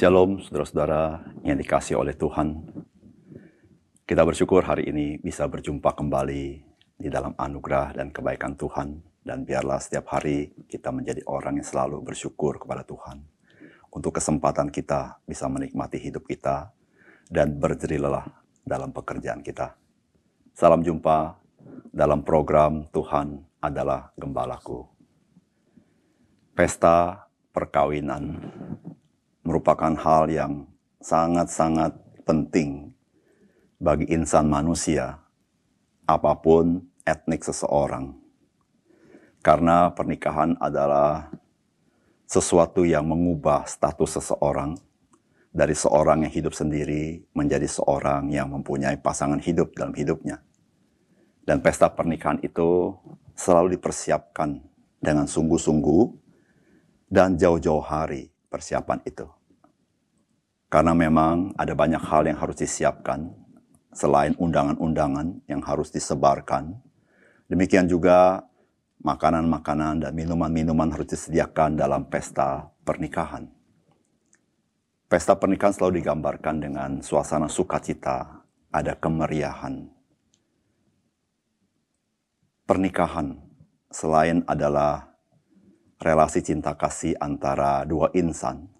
Shalom saudara-saudara yang dikasih oleh Tuhan. Kita bersyukur hari ini bisa berjumpa kembali di dalam anugerah dan kebaikan Tuhan. Dan biarlah setiap hari kita menjadi orang yang selalu bersyukur kepada Tuhan. Untuk kesempatan kita bisa menikmati hidup kita dan berdiri lelah dalam pekerjaan kita. Salam jumpa dalam program Tuhan adalah Gembalaku. Pesta perkawinan merupakan hal yang sangat-sangat penting bagi insan manusia, apa pun etnik seseorang. Karena pernikahan adalah sesuatu yang mengubah status seseorang dari seorang yang hidup sendiri menjadi seorang yang mempunyai pasangan hidup dalam hidupnya. Dan pesta pernikahan itu selalu dipersiapkan dengan sungguh-sungguh dan jauh-jauh hari persiapan itu. Karena memang ada banyak hal yang harus disiapkan selain undangan-undangan yang harus disebarkan. Demikian juga makanan-makanan dan minuman-minuman harus disediakan dalam pesta pernikahan. Pesta pernikahan selalu digambarkan dengan suasana sukacita, ada kemeriahan. Pernikahan selain adalah relasi cinta kasih antara dua insan.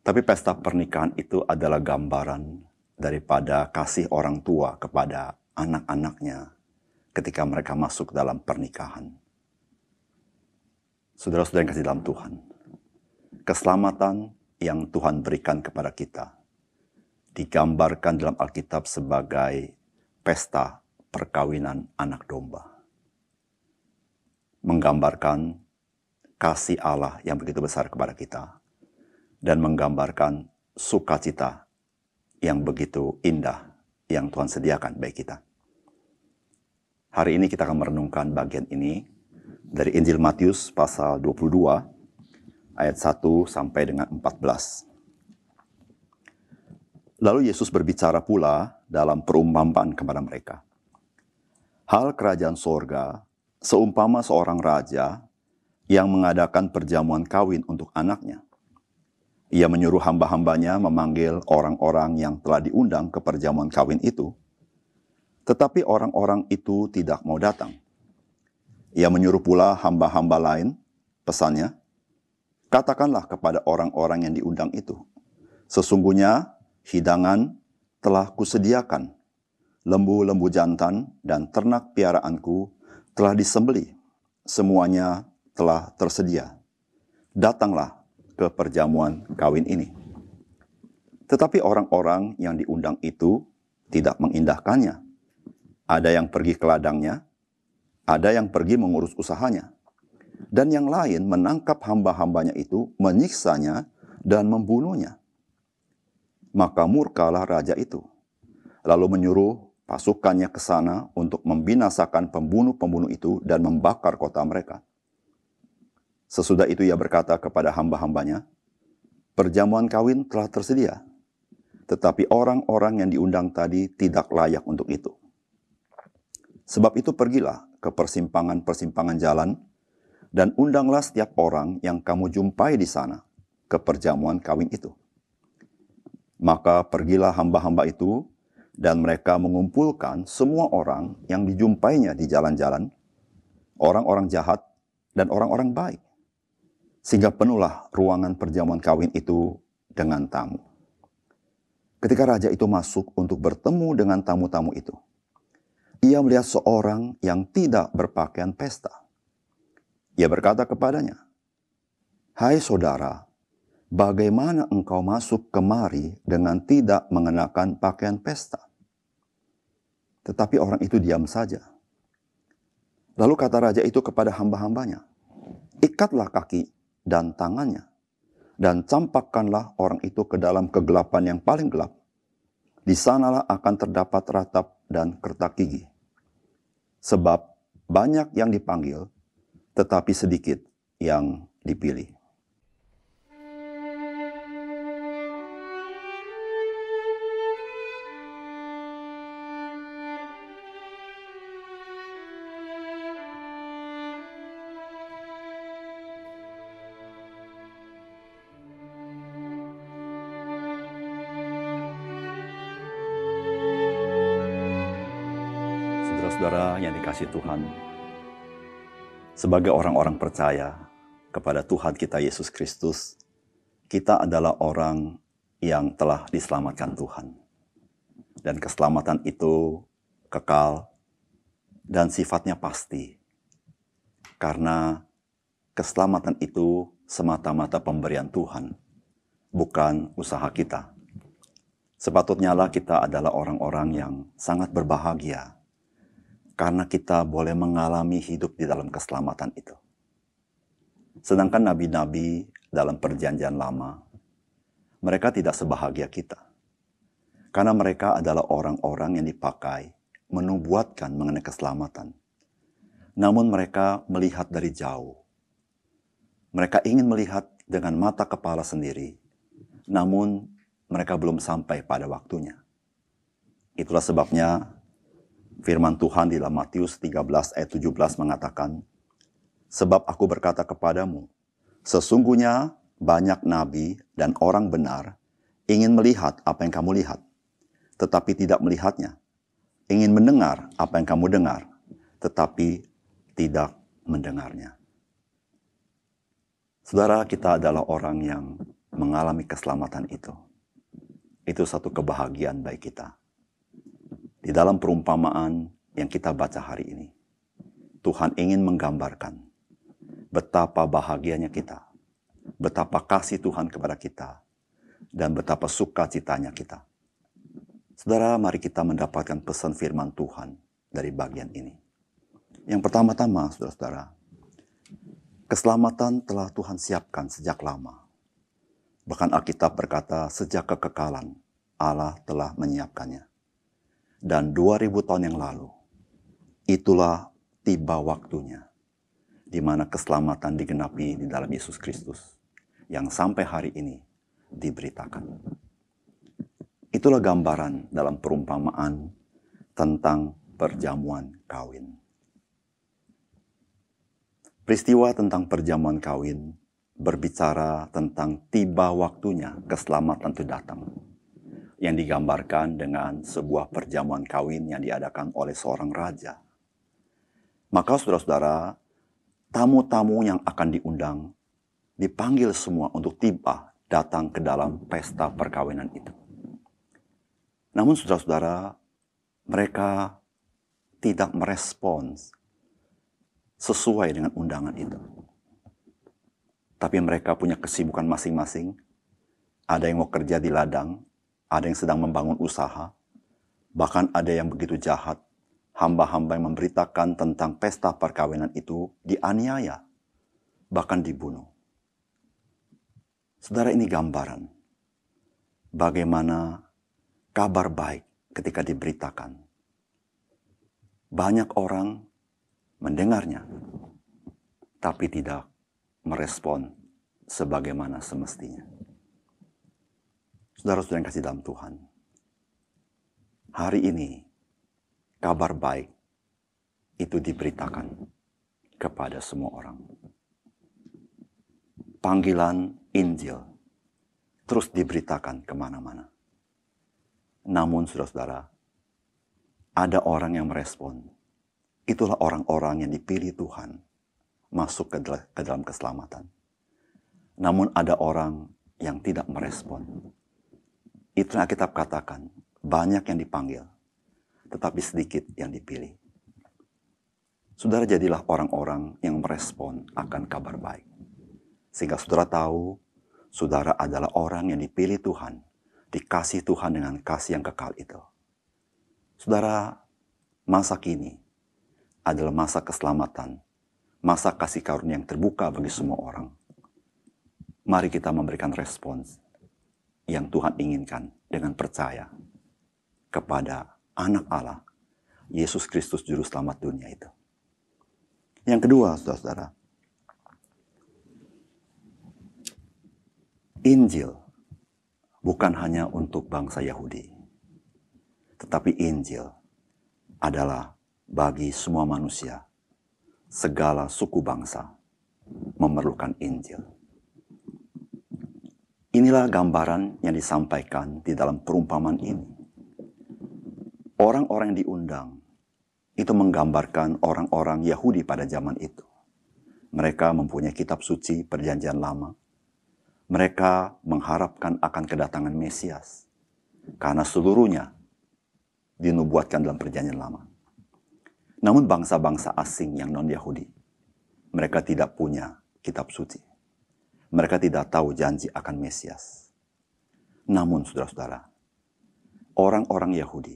Tapi pesta pernikahan itu adalah gambaran daripada kasih orang tua kepada anak-anaknya ketika mereka masuk dalam pernikahan. Saudara-saudara yang kasih dalam Tuhan, keselamatan yang Tuhan berikan kepada kita digambarkan dalam Alkitab sebagai pesta perkawinan anak domba. Menggambarkan kasih Allah yang begitu besar kepada kita dan menggambarkan sukacita yang begitu indah yang Tuhan sediakan bagi kita. Hari ini kita akan merenungkan bagian ini dari Injil Matius pasal 22 ayat 1 sampai dengan 14. Lalu Yesus berbicara pula dalam perumpamaan kepada mereka. Hal kerajaan sorga seumpama seorang raja yang mengadakan perjamuan kawin untuk anaknya. Ia menyuruh hamba-hambanya memanggil orang-orang yang telah diundang ke perjamuan kawin itu. Tetapi orang-orang itu tidak mau datang. Ia menyuruh pula hamba-hamba lain, pesannya, katakanlah kepada orang-orang yang diundang itu, sesungguhnya hidangan telah kusediakan, lembu-lembu jantan dan ternak piaraanku telah disembeli, semuanya telah tersedia. Datanglah ke perjamuan kawin ini. Tetapi orang-orang yang diundang itu tidak mengindahkannya. Ada yang pergi ke ladangnya, ada yang pergi mengurus usahanya. Dan yang lain menangkap hamba-hambanya itu, menyiksanya, dan membunuhnya. Maka murkalah raja itu. Lalu menyuruh pasukannya ke sana untuk membinasakan pembunuh-pembunuh itu dan membakar kota mereka. Sesudah itu ia berkata kepada hamba-hambanya, perjamuan kawin telah tersedia, tetapi orang-orang yang diundang tadi tidak layak untuk itu. Sebab itu pergilah ke persimpangan-persimpangan jalan dan undanglah setiap orang yang kamu jumpai di sana ke perjamuan kawin itu. Maka pergilah hamba-hamba itu dan mereka mengumpulkan semua orang yang dijumpainya di jalan-jalan, orang-orang jahat dan orang-orang baik sehingga penuhlah ruangan perjamuan kawin itu dengan tamu. Ketika raja itu masuk untuk bertemu dengan tamu-tamu itu, ia melihat seorang yang tidak berpakaian pesta. Ia berkata kepadanya, "Hai saudara, bagaimana engkau masuk kemari dengan tidak mengenakan pakaian pesta?" Tetapi orang itu diam saja. Lalu kata raja itu kepada hamba-hambanya, "Ikatlah kaki dan tangannya. dan campakkanlah orang itu ke dalam kegelapan yang paling gelap. Di sanalah akan terdapat ratap dan kertak gigi. Sebab banyak yang dipanggil, tetapi sedikit yang dipilih. Saudara-saudara yang dikasih Tuhan, sebagai orang-orang percaya kepada Tuhan kita Yesus Kristus, kita adalah orang yang telah diselamatkan Tuhan. Dan keselamatan itu kekal dan sifatnya pasti. Karena keselamatan itu semata-mata pemberian Tuhan, bukan usaha kita. Sepatutnya lah kita adalah orang-orang yang sangat berbahagia karena kita boleh mengalami hidup di dalam keselamatan itu. Sedangkan nabi-nabi dalam Perjanjian Lama, mereka tidak sebahagia kita, karena mereka adalah orang-orang yang dipakai menubuatkan mengenai keselamatan. Namun, mereka melihat dari jauh. Mereka ingin melihat dengan mata kepala sendiri, namun mereka belum sampai pada waktunya. Itulah sebabnya Firman Tuhan di dalam Matius 13 ayat 17 mengatakan, Sebab aku berkata kepadamu, sesungguhnya banyak nabi dan orang benar ingin melihat apa yang kamu lihat, tetapi tidak melihatnya. Ingin mendengar apa yang kamu dengar, tetapi tidak mendengarnya. Saudara, kita adalah orang yang mengalami keselamatan itu. Itu satu kebahagiaan bagi kita di dalam perumpamaan yang kita baca hari ini, Tuhan ingin menggambarkan betapa bahagianya kita, betapa kasih Tuhan kepada kita, dan betapa sukacitanya kita. Saudara, mari kita mendapatkan pesan firman Tuhan dari bagian ini. Yang pertama-tama, saudara-saudara, keselamatan telah Tuhan siapkan sejak lama. Bahkan Alkitab berkata, sejak kekekalan Allah telah menyiapkannya dan 2000 tahun yang lalu. Itulah tiba waktunya di mana keselamatan digenapi di dalam Yesus Kristus yang sampai hari ini diberitakan. Itulah gambaran dalam perumpamaan tentang perjamuan kawin. Peristiwa tentang perjamuan kawin berbicara tentang tiba waktunya keselamatan itu datang yang digambarkan dengan sebuah perjamuan kawin yang diadakan oleh seorang raja. Maka saudara-saudara, tamu-tamu yang akan diundang dipanggil semua untuk tiba datang ke dalam pesta perkawinan itu. Namun saudara-saudara, mereka tidak merespons sesuai dengan undangan itu. Tapi mereka punya kesibukan masing-masing. Ada yang mau kerja di ladang, ada yang sedang membangun usaha, bahkan ada yang begitu jahat, hamba-hamba yang memberitakan tentang pesta perkawinan itu dianiaya, bahkan dibunuh. Saudara ini gambaran bagaimana kabar baik ketika diberitakan. Banyak orang mendengarnya, tapi tidak merespon sebagaimana semestinya. Saudara-saudara yang kasih dalam Tuhan. Hari ini, kabar baik itu diberitakan kepada semua orang. Panggilan Injil terus diberitakan ke mana-mana. Namun saudara-saudara, ada orang yang merespon. Itulah orang-orang yang dipilih Tuhan masuk ke dalam keselamatan. Namun ada orang yang tidak merespon itu yang Alkitab katakan, banyak yang dipanggil, tetapi sedikit yang dipilih. Saudara jadilah orang-orang yang merespon akan kabar baik. Sehingga saudara tahu, saudara adalah orang yang dipilih Tuhan, dikasih Tuhan dengan kasih yang kekal itu. Saudara, masa kini adalah masa keselamatan, masa kasih karunia yang terbuka bagi semua orang. mari kita memberikan respons yang Tuhan inginkan dengan percaya kepada anak Allah, Yesus Kristus Juru Selamat dunia itu. Yang kedua, saudara-saudara, Injil bukan hanya untuk bangsa Yahudi, tetapi Injil adalah bagi semua manusia, segala suku bangsa memerlukan Injil. Inilah gambaran yang disampaikan di dalam perumpamaan ini. Orang-orang yang diundang itu menggambarkan orang-orang Yahudi pada zaman itu. Mereka mempunyai kitab suci perjanjian lama, mereka mengharapkan akan kedatangan Mesias. Karena seluruhnya dinubuatkan dalam perjanjian lama. Namun bangsa-bangsa asing yang non-Yahudi, mereka tidak punya kitab suci. Mereka tidak tahu janji akan Mesias. Namun saudara-saudara, orang-orang Yahudi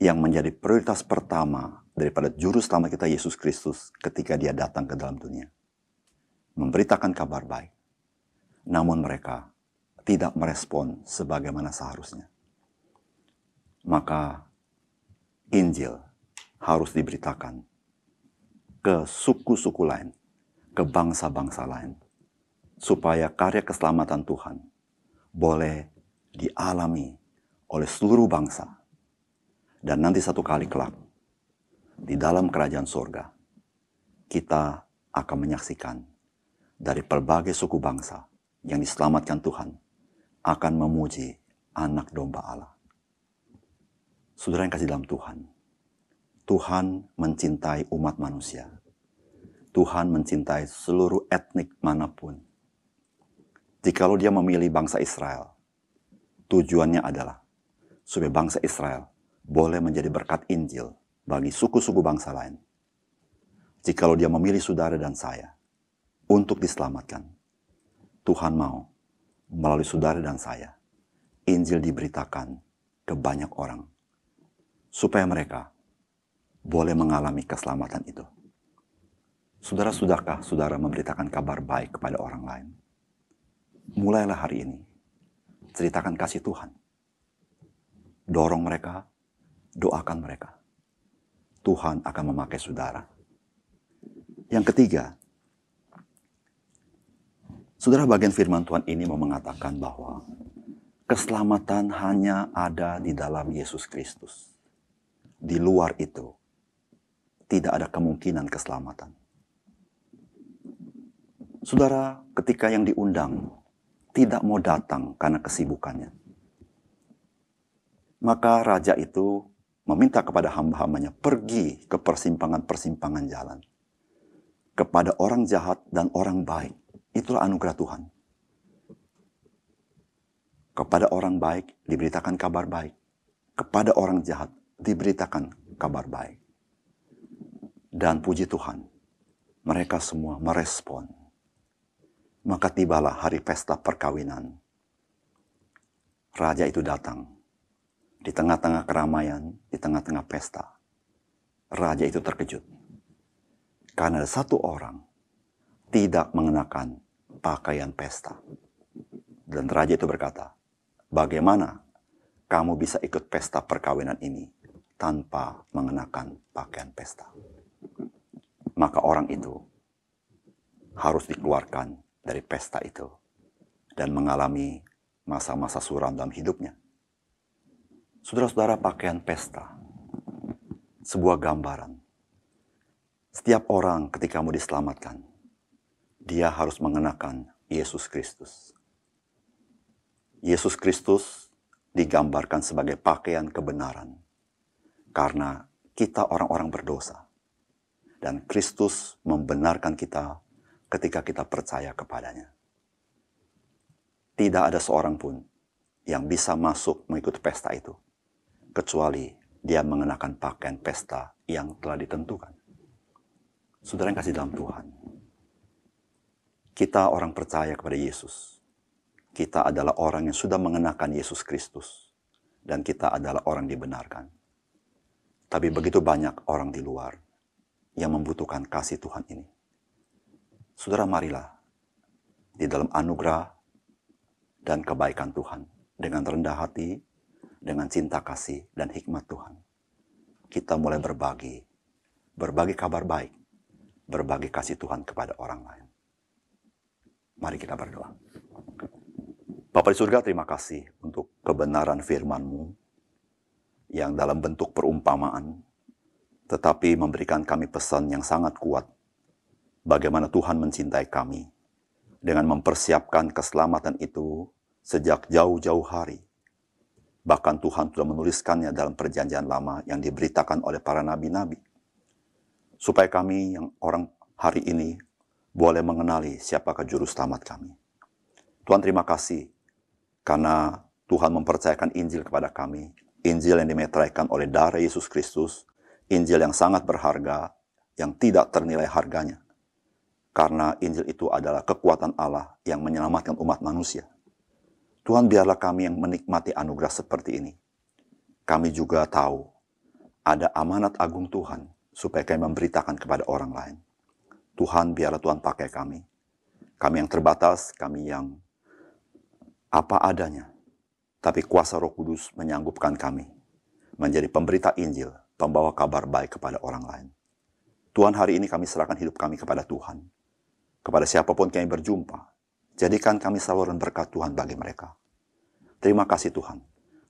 yang menjadi prioritas pertama daripada juru selamat kita Yesus Kristus ketika dia datang ke dalam dunia. Memberitakan kabar baik namun mereka tidak merespon sebagaimana seharusnya. Maka Injil harus diberitakan ke suku-suku lain, ke bangsa-bangsa lain, supaya karya keselamatan Tuhan boleh dialami oleh seluruh bangsa. Dan nanti satu kali kelak, di dalam kerajaan sorga, kita akan menyaksikan dari berbagai suku bangsa yang diselamatkan Tuhan akan memuji anak domba Allah. Saudara yang kasih dalam Tuhan, Tuhan mencintai umat manusia. Tuhan mencintai seluruh etnik mana pun. Jikalau dia memilih bangsa Israel, tujuannya adalah supaya bangsa Israel boleh menjadi berkat Injil bagi suku-suku bangsa lain. Jikalau dia memilih saudara dan saya untuk diselamatkan, Tuhan mau melalui saudara dan saya, Injil diberitakan ke banyak orang, supaya mereka boleh mengalami keselamatan itu. Saudara, sudahkah saudara memberitakan kabar baik kepada orang lain? Mulailah hari ini, ceritakan kasih Tuhan. Dorong mereka, doakan mereka. Tuhan akan memakai saudara. Yang ketiga, Saudara bagian firman Tuhan ini mau mengatakan bahwa keselamatan hanya ada di dalam Yesus Kristus. Di luar itu tidak ada kemungkinan keselamatan. Saudara, ketika yang diundang tidak mau datang karena kesibukannya, maka raja itu meminta kepada hamba-hambanya pergi ke persimpangan-persimpangan jalan kepada orang jahat dan orang baik Itulah anugerah Tuhan. Kepada orang baik diberitakan kabar baik. Kepada orang jahat diberitakan kabar baik. Dan puji Tuhan, mereka semua merespon. Maka tibalah hari pesta perkawinan. Raja itu datang di tengah-tengah keramaian, di tengah-tengah pesta. Raja itu terkejut. Karena ada satu orang tidak mengenakan pakaian pesta. Dan raja itu berkata, bagaimana kamu bisa ikut pesta perkawinan ini tanpa mengenakan pakaian pesta? Maka orang itu harus dikeluarkan dari pesta itu dan mengalami masa-masa suram dalam hidupnya. Saudara-saudara pakaian pesta, sebuah gambaran. Setiap orang ketika mau diselamatkan, dia harus mengenakan Yesus Kristus. Yesus Kristus digambarkan sebagai pakaian kebenaran karena kita orang-orang berdosa dan Kristus membenarkan kita ketika kita percaya kepadanya. Tidak ada seorang pun yang bisa masuk mengikuti pesta itu kecuali dia mengenakan pakaian pesta yang telah ditentukan. Saudara yang kasih dalam Tuhan, kita orang percaya kepada Yesus. Kita adalah orang yang sudah mengenakan Yesus Kristus. Dan kita adalah orang dibenarkan. Tapi begitu banyak orang di luar yang membutuhkan kasih Tuhan ini. Saudara marilah, di dalam anugerah dan kebaikan Tuhan. Dengan rendah hati, dengan cinta kasih dan hikmat Tuhan. Kita mulai berbagi, berbagi kabar baik, berbagi kasih Tuhan kepada orang lain. Mari kita berdoa. Bapak di surga, terima kasih untuk kebenaran firman-Mu yang dalam bentuk perumpamaan, tetapi memberikan kami pesan yang sangat kuat bagaimana Tuhan mencintai kami dengan mempersiapkan keselamatan itu sejak jauh-jauh hari. Bahkan Tuhan sudah menuliskannya dalam perjanjian lama yang diberitakan oleh para nabi-nabi. Supaya kami yang orang hari ini boleh mengenali siapakah juru selamat kami. Tuhan terima kasih karena Tuhan mempercayakan Injil kepada kami. Injil yang dimeteraikan oleh darah Yesus Kristus. Injil yang sangat berharga, yang tidak ternilai harganya. Karena Injil itu adalah kekuatan Allah yang menyelamatkan umat manusia. Tuhan biarlah kami yang menikmati anugerah seperti ini. Kami juga tahu ada amanat agung Tuhan supaya kami memberitakan kepada orang lain. Tuhan biarlah Tuhan pakai kami. Kami yang terbatas, kami yang apa adanya. Tapi kuasa roh kudus menyanggupkan kami menjadi pemberita Injil, pembawa kabar baik kepada orang lain. Tuhan hari ini kami serahkan hidup kami kepada Tuhan. Kepada siapa pun kami berjumpa, Jadikan kami saluran berkat Tuhan bagi mereka. Terima kasih Tuhan.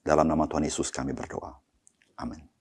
Dalam nama Tuhan Yesus kami berdoa. Amin.